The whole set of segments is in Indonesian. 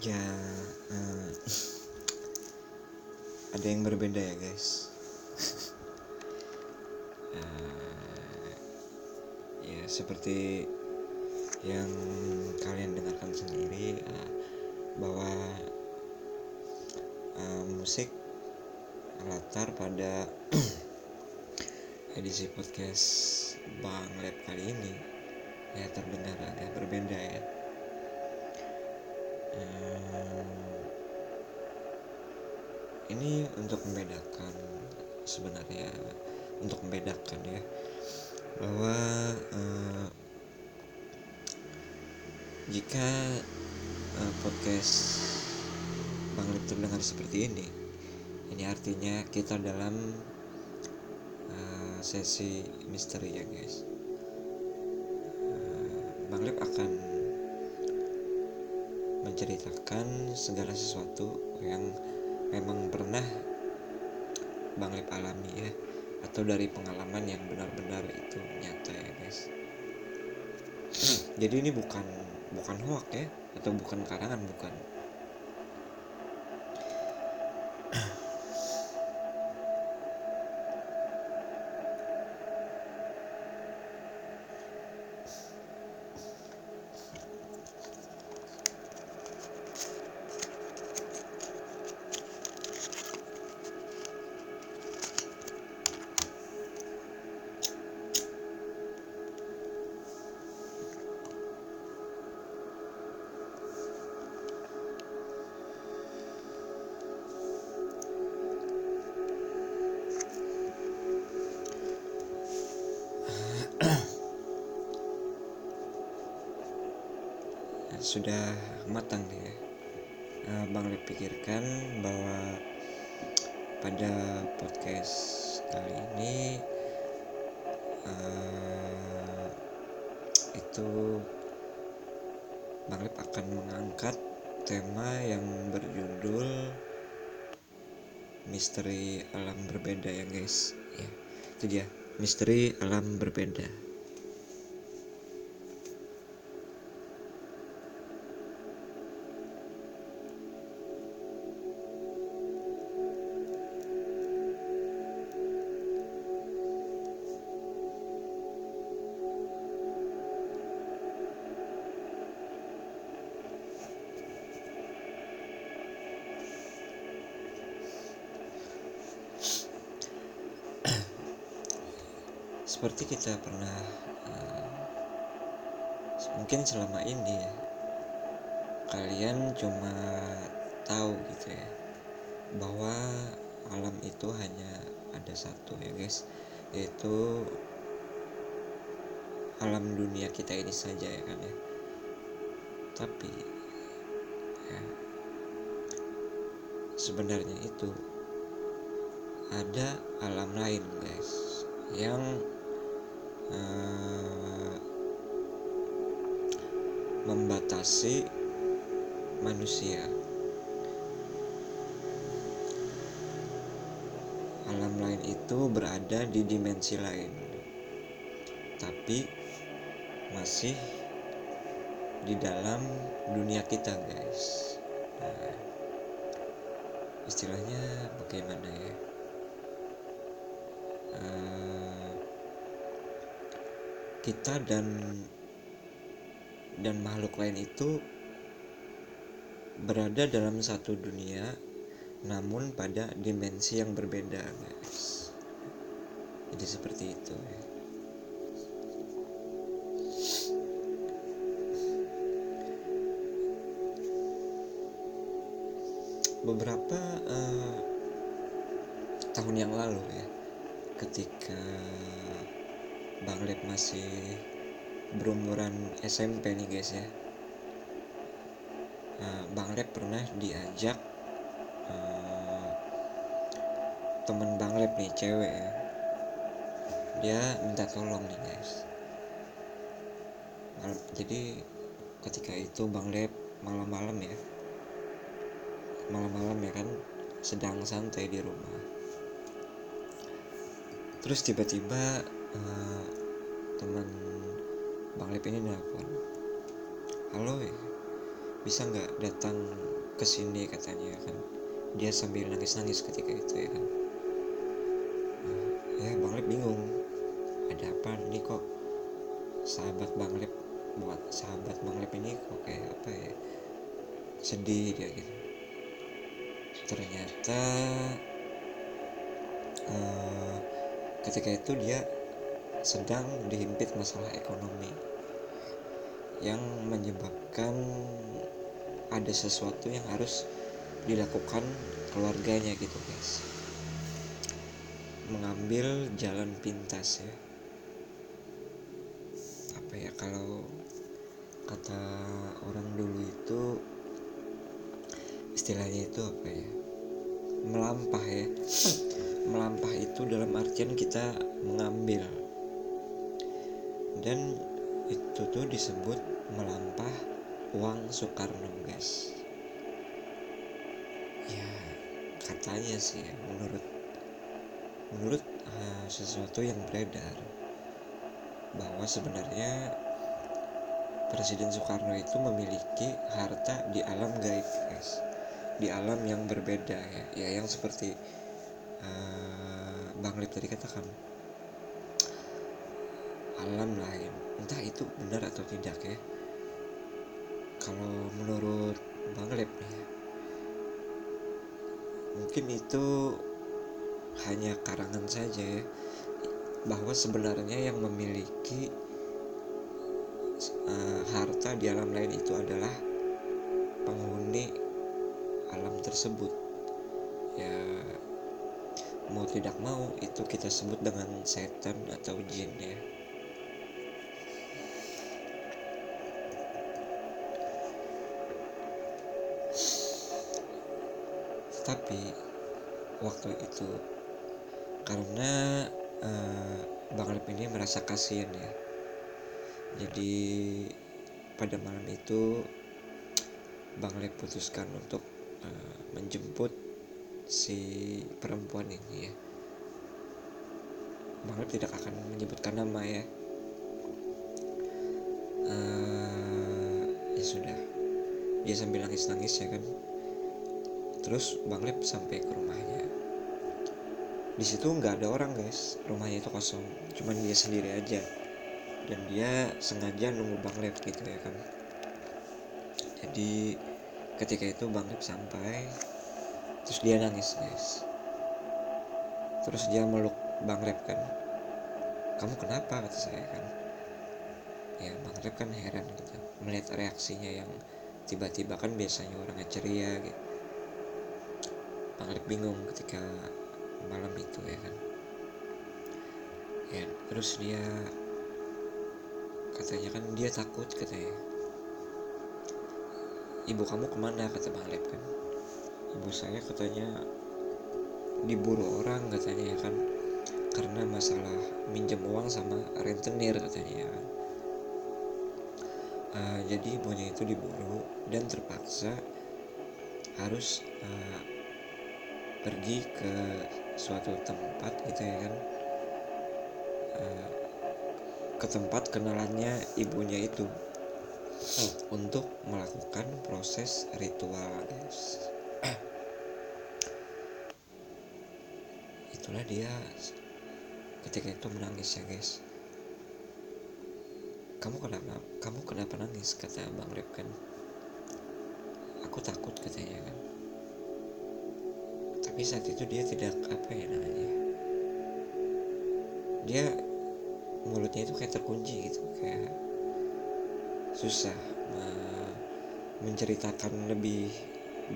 ya eh, ada yang berbeda ya guys. Eh, ya seperti yang kalian dengarkan sendiri eh, bahwa eh, musik latar pada edisi podcast Bang Lab kali ini ya terdengar agak berbeda ya Eh, ini untuk membedakan sebenarnya untuk membedakan ya bahwa eh, jika eh, podcast Bang Lip terdengar seperti ini ini artinya kita dalam eh, sesi misteri ya guys. Eh, Bang Lip akan menceritakan segala sesuatu yang memang pernah Bang Lip alami ya atau dari pengalaman yang benar-benar itu nyata ya guys. Jadi ini bukan bukan hoax ya atau bukan karangan bukan sudah matang ya. Eh, Bang pikirkan bahwa pada podcast kali ini eh, itu Bang Lip akan mengangkat tema yang berjudul misteri alam berbeda ya guys. Ya itu dia. Misteri alam berbeda seperti kita pernah eh, mungkin selama ini ya kalian cuma tahu gitu ya bahwa alam itu hanya ada satu ya guys yaitu alam dunia kita ini saja ya kan ya. Tapi ya sebenarnya itu ada alam lain guys yang eh, membatasi manusia. Alam lain itu berada di dimensi lain tapi masih di dalam dunia kita guys. Nah, istilahnya bagaimana ya? Eh, kita dan dan makhluk lain itu berada dalam satu dunia namun pada dimensi yang berbeda guys. Jadi seperti itu ya. Beberapa eh, tahun yang lalu ya ketika Bang Lep masih berumuran SMP nih guys ya. Eh, Bang Lep pernah diajak eh, temen Bang Lep nih cewek ya. Dia minta tolong nih guys. Mal- jadi ketika itu Bang Lep malam-malam ya malam-malam ya kan sedang santai di rumah. Terus tiba-tiba eh, teman Bang Lip ini nelpon. Halo ya bisa nggak datang ke sini? katanya kan. Dia sambil nangis-nangis ketika itu ya kan. Nah, ya Bang Lep bingung. Ada apa nih kok? Sahabat Bang Lep buat sahabat Bang Lep ini kok kayak apa ya? Sedih dia gitu. Ternyata uh, ketika itu dia sedang dihimpit masalah ekonomi yang menyebabkan ada sesuatu yang harus dilakukan keluarganya gitu guys. Mengambil jalan pintas ya. Apa ya kalau kata orang dulu itu istilahnya itu apa ya? Melampah ya. Melampah itu dalam artian kita mengambil dan itu tuh disebut melampah uang Soekarno guys. Ya katanya sih ya menurut menurut uh, sesuatu yang beredar bahwa sebenarnya Presiden Soekarno itu memiliki harta di alam gaib guys. Di alam yang berbeda ya ya yang seperti uh, Bang Lip tadi katakan alam lain entah itu benar atau tidak ya. Kalau menurut Bang Lep ya, mungkin itu hanya karangan saja ya bahwa sebenarnya yang memiliki uh, harta di alam lain itu adalah penghuni alam tersebut. Ya mau tidak mau itu kita sebut dengan setan atau jin ya tapi waktu itu karena uh, Bang Lep ini merasa kasihan ya. Jadi pada malam itu Bang Lep putuskan untuk uh, menjemput si perempuan ini ya. Bang Lep tidak akan menyebutkan nama ya. Uh, ya sudah. Dia sambil nangis-nangis ya kan terus Bang Lep sampai ke rumahnya. Di situ nggak ada orang guys. Rumahnya itu kosong. Cuman dia sendiri aja. Dan dia sengaja nunggu Bang Lep gitu ya kan. Jadi ketika itu Bang Lep sampai terus dia nangis guys. Terus dia meluk Bang Lep kan. Kamu kenapa? kata saya kan. Ya Bang Lep kan heran gitu. Melihat reaksinya yang tiba-tiba kan biasanya orangnya ceria gitu Bang bingung ketika malam itu ya kan? Ya terus dia katanya kan dia takut katanya. Ibu kamu ke mana? Kata Lep kan? Ibu saya katanya diburu orang katanya ya kan? Karena masalah minjem uang sama rentenir katanya ya kan? Uh, jadi ibunya itu diburu dan terpaksa harus uh, pergi ke suatu tempat gitu ya kan? Uh, ke tempat kenalannya ibunya itu. Hmm. untuk melakukan proses ritual guys. Itulah dia ketika itu menangis ya guys. Kamu kenapa? Kamu kenapa nangis? Kata bang Rep kan. Aku takut tapi saat itu dia tidak apa ya namanya dia mulutnya itu kayak terkunci gitu kayak susah menceritakan lebih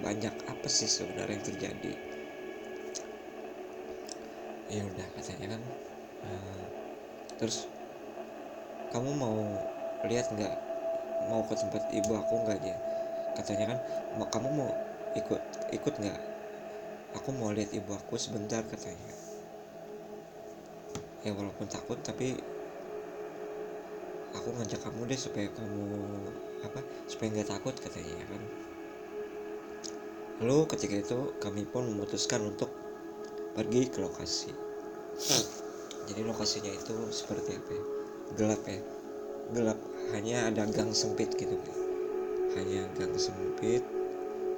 banyak apa sih sebenarnya yang terjadi. Ya udah katanya kan uh, terus kamu mau lihat nggak? Mau ke tempat ibu aku nggak? Dia katanya kan kamu mau ikut ikut nggak aku mau lihat ibu aku sebentar katanya. Ya walaupun takut tapi aku ngajak kamu deh supaya kamu apa supaya nggak takut katanya kan? Lalu ketika itu kami pun memutuskan untuk pergi ke lokasi. Jadi lokasinya itu seperti apa ya? Gelap ya? Gelap. Hanya ada gang sempit gitu hanya gang sempit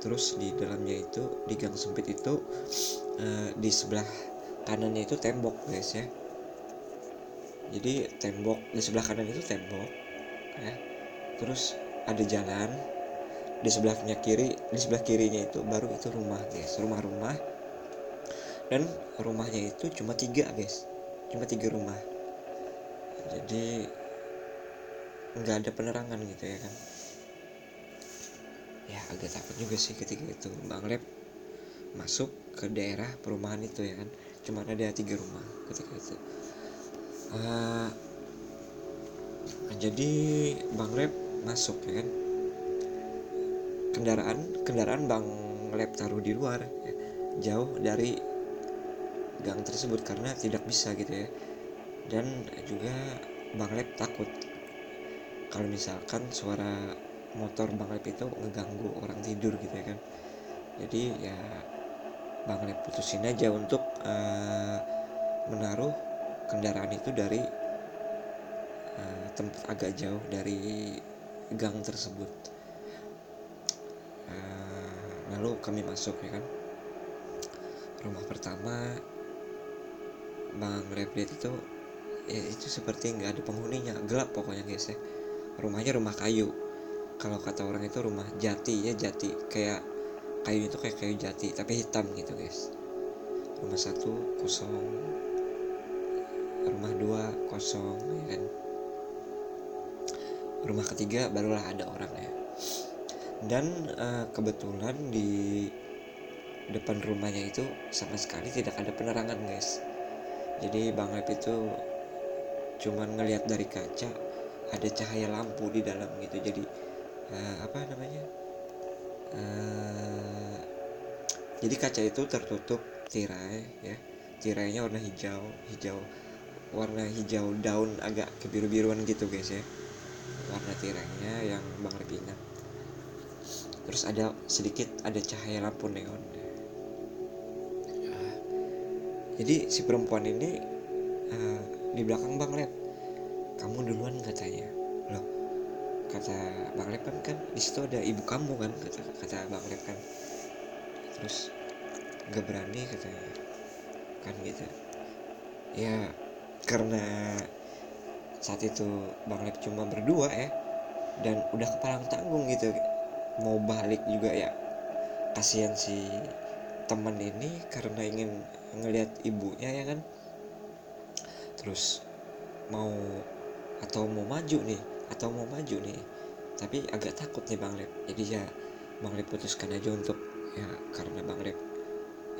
terus di dalamnya itu di gang sempit itu uh, di sebelah kanannya itu tembok guys ya. Jadi tembok di sebelah kanan itu tembok ya. Terus ada jalan di sebelahnya kiri di sebelah kirinya itu baru itu rumah guys rumah-rumah. Dan rumahnya itu cuma tiga guys cuma tiga rumah. Jadi nggak ada penerangan gitu ya kan ya agak takut juga sih ketika itu. Bang Lep masuk ke daerah perumahan itu ya kan. Cuma ada tiga rumah ketika itu. Uh, jadi bang Lep masuk ya kan. Kendaraan kendaraan bang Lep taruh di luar ya, jauh dari gang tersebut karena tidak bisa gitu ya. Dan juga bang Lep takut. Kalau misalkan suara motor Bang Lep itu ngeganggu orang tidur gitu ya kan. Jadi ya Bang Lep putusin aja untuk uh, menaruh kendaraan itu dari uh, tempat agak jauh dari gang tersebut. Uh, lalu kami masuk ya kan. Rumah pertama Bang Lep lihat itu ya itu seperti nggak ada penghuninya gelap pokoknya guys ya. Rumahnya rumah kayu kalau kata orang itu rumah jati ya jati kayak kayu itu kayak kayu jati tapi hitam gitu guys. Rumah satu kosong rumah dua kosong ya kan? Rumah ketiga barulah ada orang ya dan uh, kebetulan di depan rumahnya itu sama sekali tidak ada penerangan guys. Jadi bang Lep itu cuman ngelihat dari kaca ada cahaya lampu di dalam gitu. Jadi uh, apa namanya? Uh, jadi kaca itu tertutup tirai ya. Tirainya warna hijau hijau warna hijau daun agak kebiru-biruan gitu guys ya. Warna tirainya yang bang Lepina terus ada sedikit ada cahaya lampu neon. Jadi si perempuan ini uh, di belakang bang Lep kamu duluan katanya kata bang Lep kan, kan di situ ada ibu kamu kan kata kata bang Lep kan. Terus nggak berani katanya kan gitu. Ya karena saat itu bang Lep cuma berdua ya dan udah kepalang tanggung gitu. Mau balik juga ya kasihan si teman ini karena ingin ngelihat ibunya ya kan. Terus mau atau mau maju nih atau mau maju nih. Tapi agak takut nih Bang Lep jadi ya Bang Lep putuskan aja untuk ya karena Bang Lep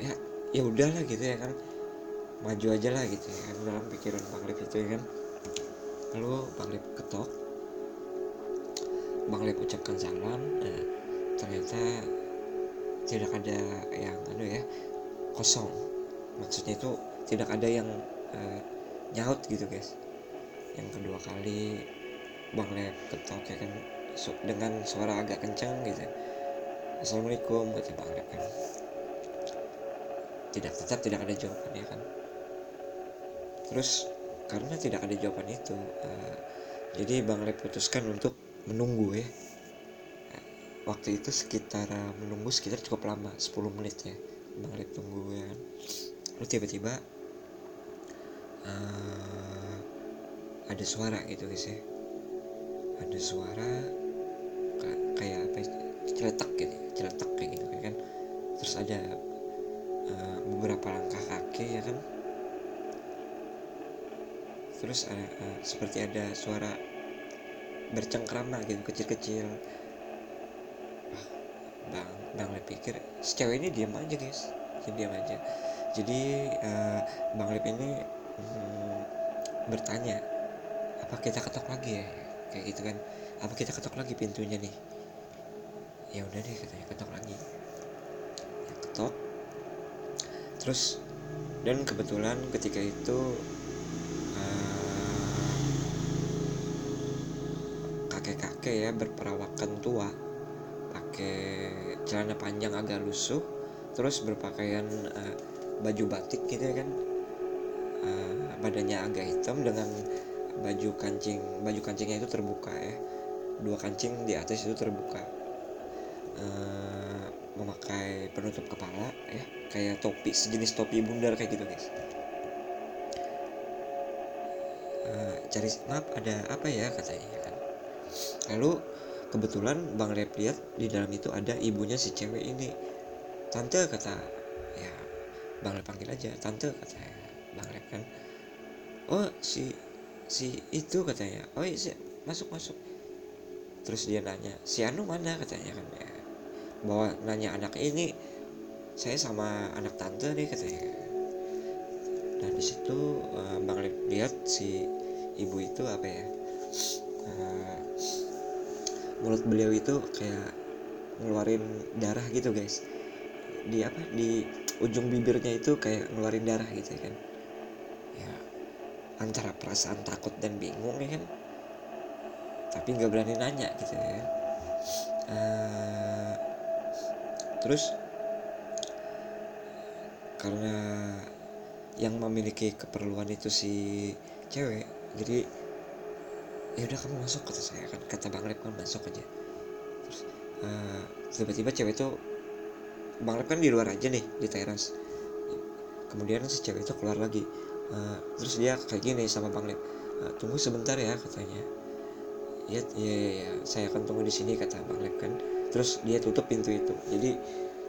ya ya udahlah gitu ya kan. Maju aja lah gitu ya kan dalam pikiran Bang Lep itu ya kan. Lalu Bang Lep ketok. Bang Lep ucapkan salam. Nah, ternyata tidak ada yang anu ya kosong. Maksudnya itu tidak ada yang uh, nyaut gitu guys. Yang kedua kali Bang Lep ketok ya kan? Dengan suara agak kencang gitu Assalamualaikum kata Bang Lep kan tidak tetap tidak ada jawaban ya kan? Terus karena tidak ada jawaban itu uh, jadi Bang Lep putuskan untuk menunggu ya. Waktu itu sekitar uh, menunggu sekitar cukup lama 10 menit ya. Bang Lep tunggu ya kan? Lalu tiba-tiba uh, ada suara gitu guys ya ada suara kayak apa ya, celetak gitu celetak kayak gitu kan. Terus ada uh, beberapa langkah kaki ya kan. Terus ada uh, seperti ada suara bercengkrama gitu kecil-kecil. Bang bang Lep pikir si ini diam aja guys. Diam aja. Jadi uh, bang Lep ini hmm, bertanya apa kita ketok lagi ya kayak gitu kan. Apa kita ketok lagi pintunya nih? Ya udah deh katanya ketok lagi. Ya, ketok. Terus dan kebetulan ketika itu kakek-kakek uh, ya berperawakan tua pakai celana panjang agak lusuh terus berpakaian uh, baju batik gitu ya kan. Uh, badannya agak hitam dengan baju kancing baju kancingnya itu terbuka ya. Dua kancing di atas itu terbuka. Uh, memakai penutup kepala ya kayak topi sejenis topi bundar kayak gitu guys. Uh, cari maaf ada apa ya katanya kan? Lalu kebetulan bang Rep lihat di dalam itu ada ibunya si cewek ini. Tante kata ya bang Rep panggil aja tante kata bang Rep kan. Oh si si itu katanya oh iya masuk masuk. Terus dia nanya si Anu mana? katanya kan ya. Bawa nanya anak ini saya sama anak tante nih katanya dan di situ uh, bang Lip lihat si ibu itu apa ya uh, mulut beliau itu kayak ngeluarin darah gitu guys. Di apa? Di ujung bibirnya itu kayak ngeluarin darah gitu kan. ya antara perasaan takut dan bingung ya kan? Tapi nggak berani nanya gitu ya. Uh, terus karena yang memiliki keperluan itu si cewek jadi ya udah kamu masuk kata saya kan. Kata bang Lep kan masuk aja. Terus uh, tiba-tiba cewek itu bang Lep kan di luar aja nih di teras. Kemudian si cewek itu keluar lagi uh, terus dia kayak gini sama bang uh, tunggu sebentar ya katanya. Ya, ya ya ya saya akan tunggu di sini kata bang Lep kan. Terus dia tutup pintu itu. Jadi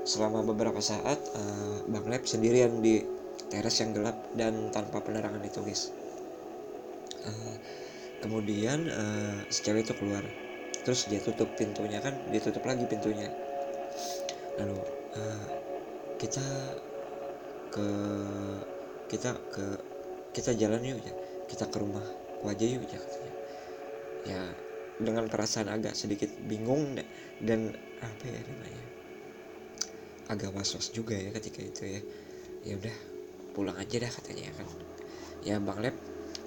selama beberapa saat uh, bang Lep sendirian di teras yang gelap dan tanpa penerangan itu guys. Uh, kemudian uh, si itu keluar. Terus dia tutup pintunya kan dia tutup lagi pintunya. Lalu uh, kita ke kita ke kita jalan yuk ya kita ke rumah wajah yuk ya katanya. Ya dengan perasaan agak sedikit bingung dan apa ya namanya agak was was juga ya ketika itu ya. Ya udah pulang aja dah katanya kan. Ya bang Lep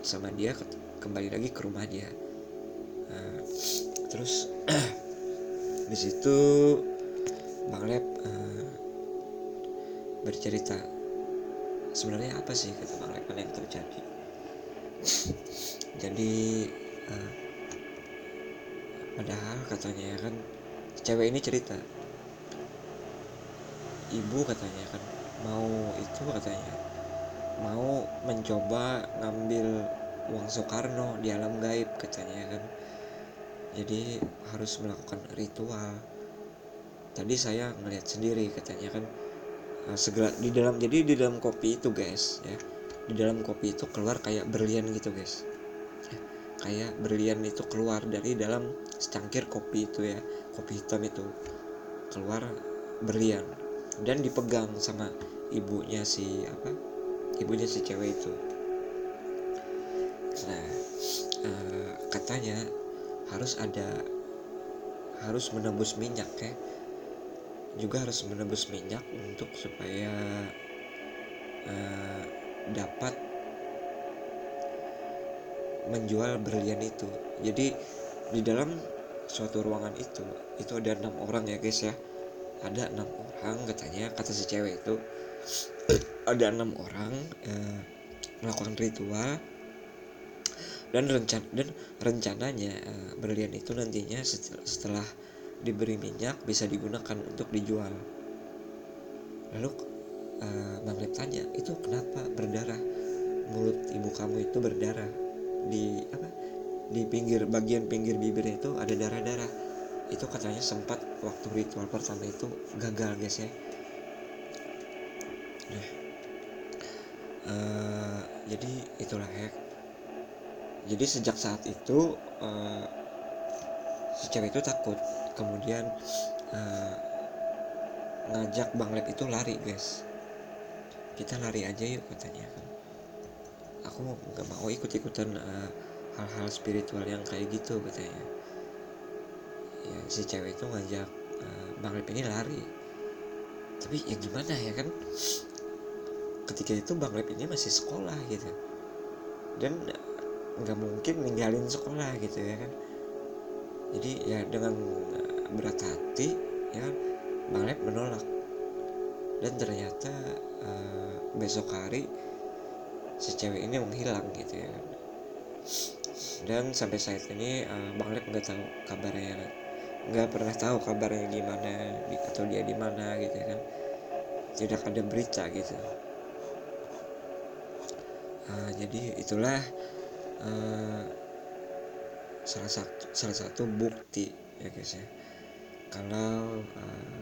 sama dia kembali lagi ke rumah dia. Uh, terus di situ bang Lep uh, bercerita sebenarnya apa sih kata Lep yang terjadi? Jadi uh, padahal katanya ya kan cewek ini cerita. Ibu katanya kan mau itu katanya mau mencoba ngambil uang Soekarno di alam gaib katanya kan. Jadi harus melakukan ritual. Tadi saya ngeliat sendiri katanya kan uh, segera di dalam jadi di dalam kopi itu guys ya di dalam kopi itu keluar kayak berlian gitu guys. Ya, kayak berlian itu keluar dari dalam secangkir kopi itu ya kopi hitam itu. Keluar berlian. Dan dipegang sama ibunya si apa ibunya si cewek itu. Nah uh, katanya harus ada harus menembus minyak ya juga harus menembus minyak untuk supaya uh, dapat menjual berlian itu. Jadi di dalam suatu ruangan itu itu ada enam orang ya guys ya. Ada enam orang katanya kata si cewek itu. Ada enam orang uh, melakukan ritual dan rencana dan rencananya uh, berlian itu nantinya setelah, setelah diberi minyak bisa digunakan untuk dijual. Lalu uh, bang Lep tanya itu kenapa berdarah? Mulut ibu kamu itu berdarah di apa di pinggir bagian pinggir bibirnya itu ada darah-darah. Itu katanya sempat waktu ritual pertama itu gagal guys ya. Nah uh, jadi itulah ya. Jadi sejak saat itu uh, si cewek itu takut kemudian uh, ngajak bang Lep itu lari guys. Kita lari aja yuk katanya. Kan aku nggak mau ikut ikutan uh, hal-hal spiritual yang kayak gitu katanya. Ya si cewek itu ngajak uh, bang Lep ini lari. Tapi ya gimana ya kan? Ketika itu bang Lep ini masih sekolah gitu. Dan nggak mungkin ninggalin sekolah gitu ya kan? Jadi ya dengan berat hati ya Bang Lep menolak. Dan ternyata uh, besok hari si cewek ini menghilang gitu ya. Dan sampai saat ini uh, Bang Lep nggak tahu kabarnya nggak pernah tahu kabarnya gimana atau dia di mana gitu ya kan. Tidak ada berita gitu. Uh, jadi itulah uh, salah satu salah satu bukti ya guys ya kalau uh,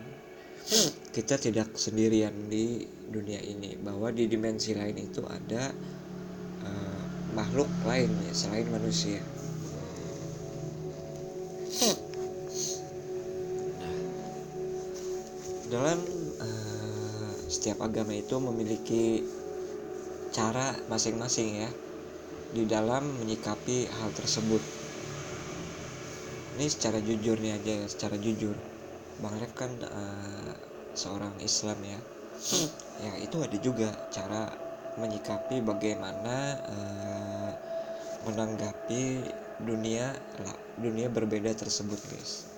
kita tidak sendirian di dunia ini bahwa di dimensi lain itu ada uh, makhluk lain ya, selain manusia. Nah, dalam uh, setiap agama itu memiliki cara masing-masing ya di dalam menyikapi hal tersebut ini secara jujur nih aja secara jujur. Bang Ref kan uh, seorang Islam ya. Ya itu ada juga cara menyikapi bagaimana uh, menanggapi dunia dunia berbeda tersebut guys.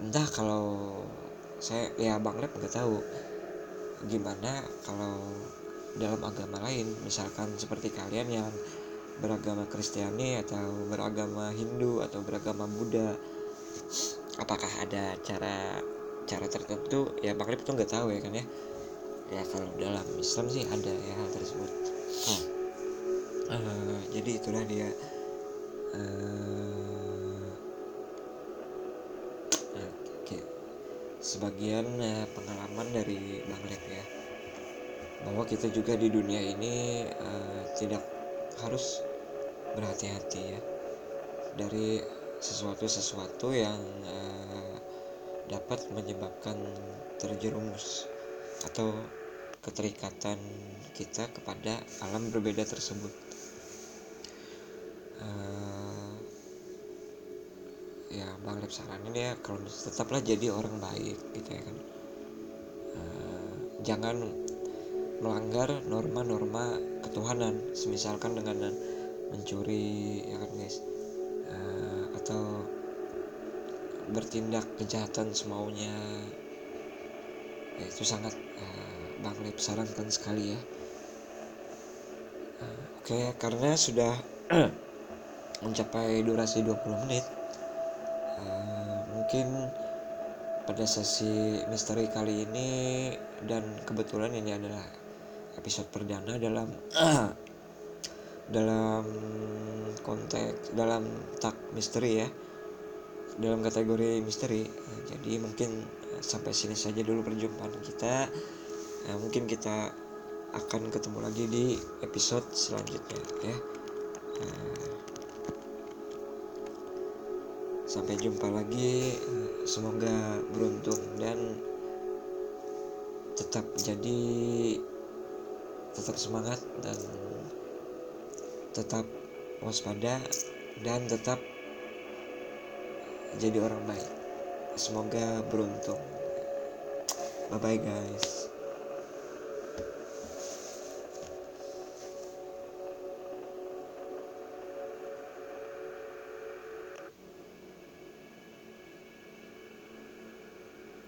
Entah kalau saya ya Bang Lep nggak tahu gimana kalau dalam agama lain misalkan seperti kalian yang beragama Kristiani atau beragama Hindu atau beragama Buddha apakah ada cara cara tertentu? Ya Bang Rip tuh nggak tahu ya kan ya. Ya kalau dalam Islam sih ada ya hal tersebut. Uh, jadi itulah dia. Uh, sebagian uh, pengalaman dari Bang Rip ya. Bahwa kita juga di dunia ini uh, tidak harus berhati-hati ya dari sesuatu-sesuatu yang uh, dapat menyebabkan terjerumus atau keterikatan kita kepada alam berbeda tersebut. Uh, ya Bang Lep saranin ya kalau tetaplah jadi orang baik gitu ya kan. Uh, jangan melanggar norma-norma ketuhanan semisalkan dengan mencuri ya kan guys? Uh, atau bertindak kejahatan semaunya. Ya, itu sangat uh, Bang Lip sarankan sekali ya. Uh, oke okay, karena sudah mencapai durasi 20 menit uh, mungkin pada sesi misteri kali ini dan kebetulan ini adalah episode perdana dalam dalam konteks dalam tak misteri ya. Dalam kategori misteri. Jadi mungkin sampai sini saja dulu perjumpaan kita. Nah, mungkin kita akan ketemu lagi di episode selanjutnya ya. Nah, sampai jumpa lagi. Semoga beruntung dan tetap jadi tetap semangat dan tetap waspada dan tetap jadi orang baik. Semoga beruntung. Bye bye guys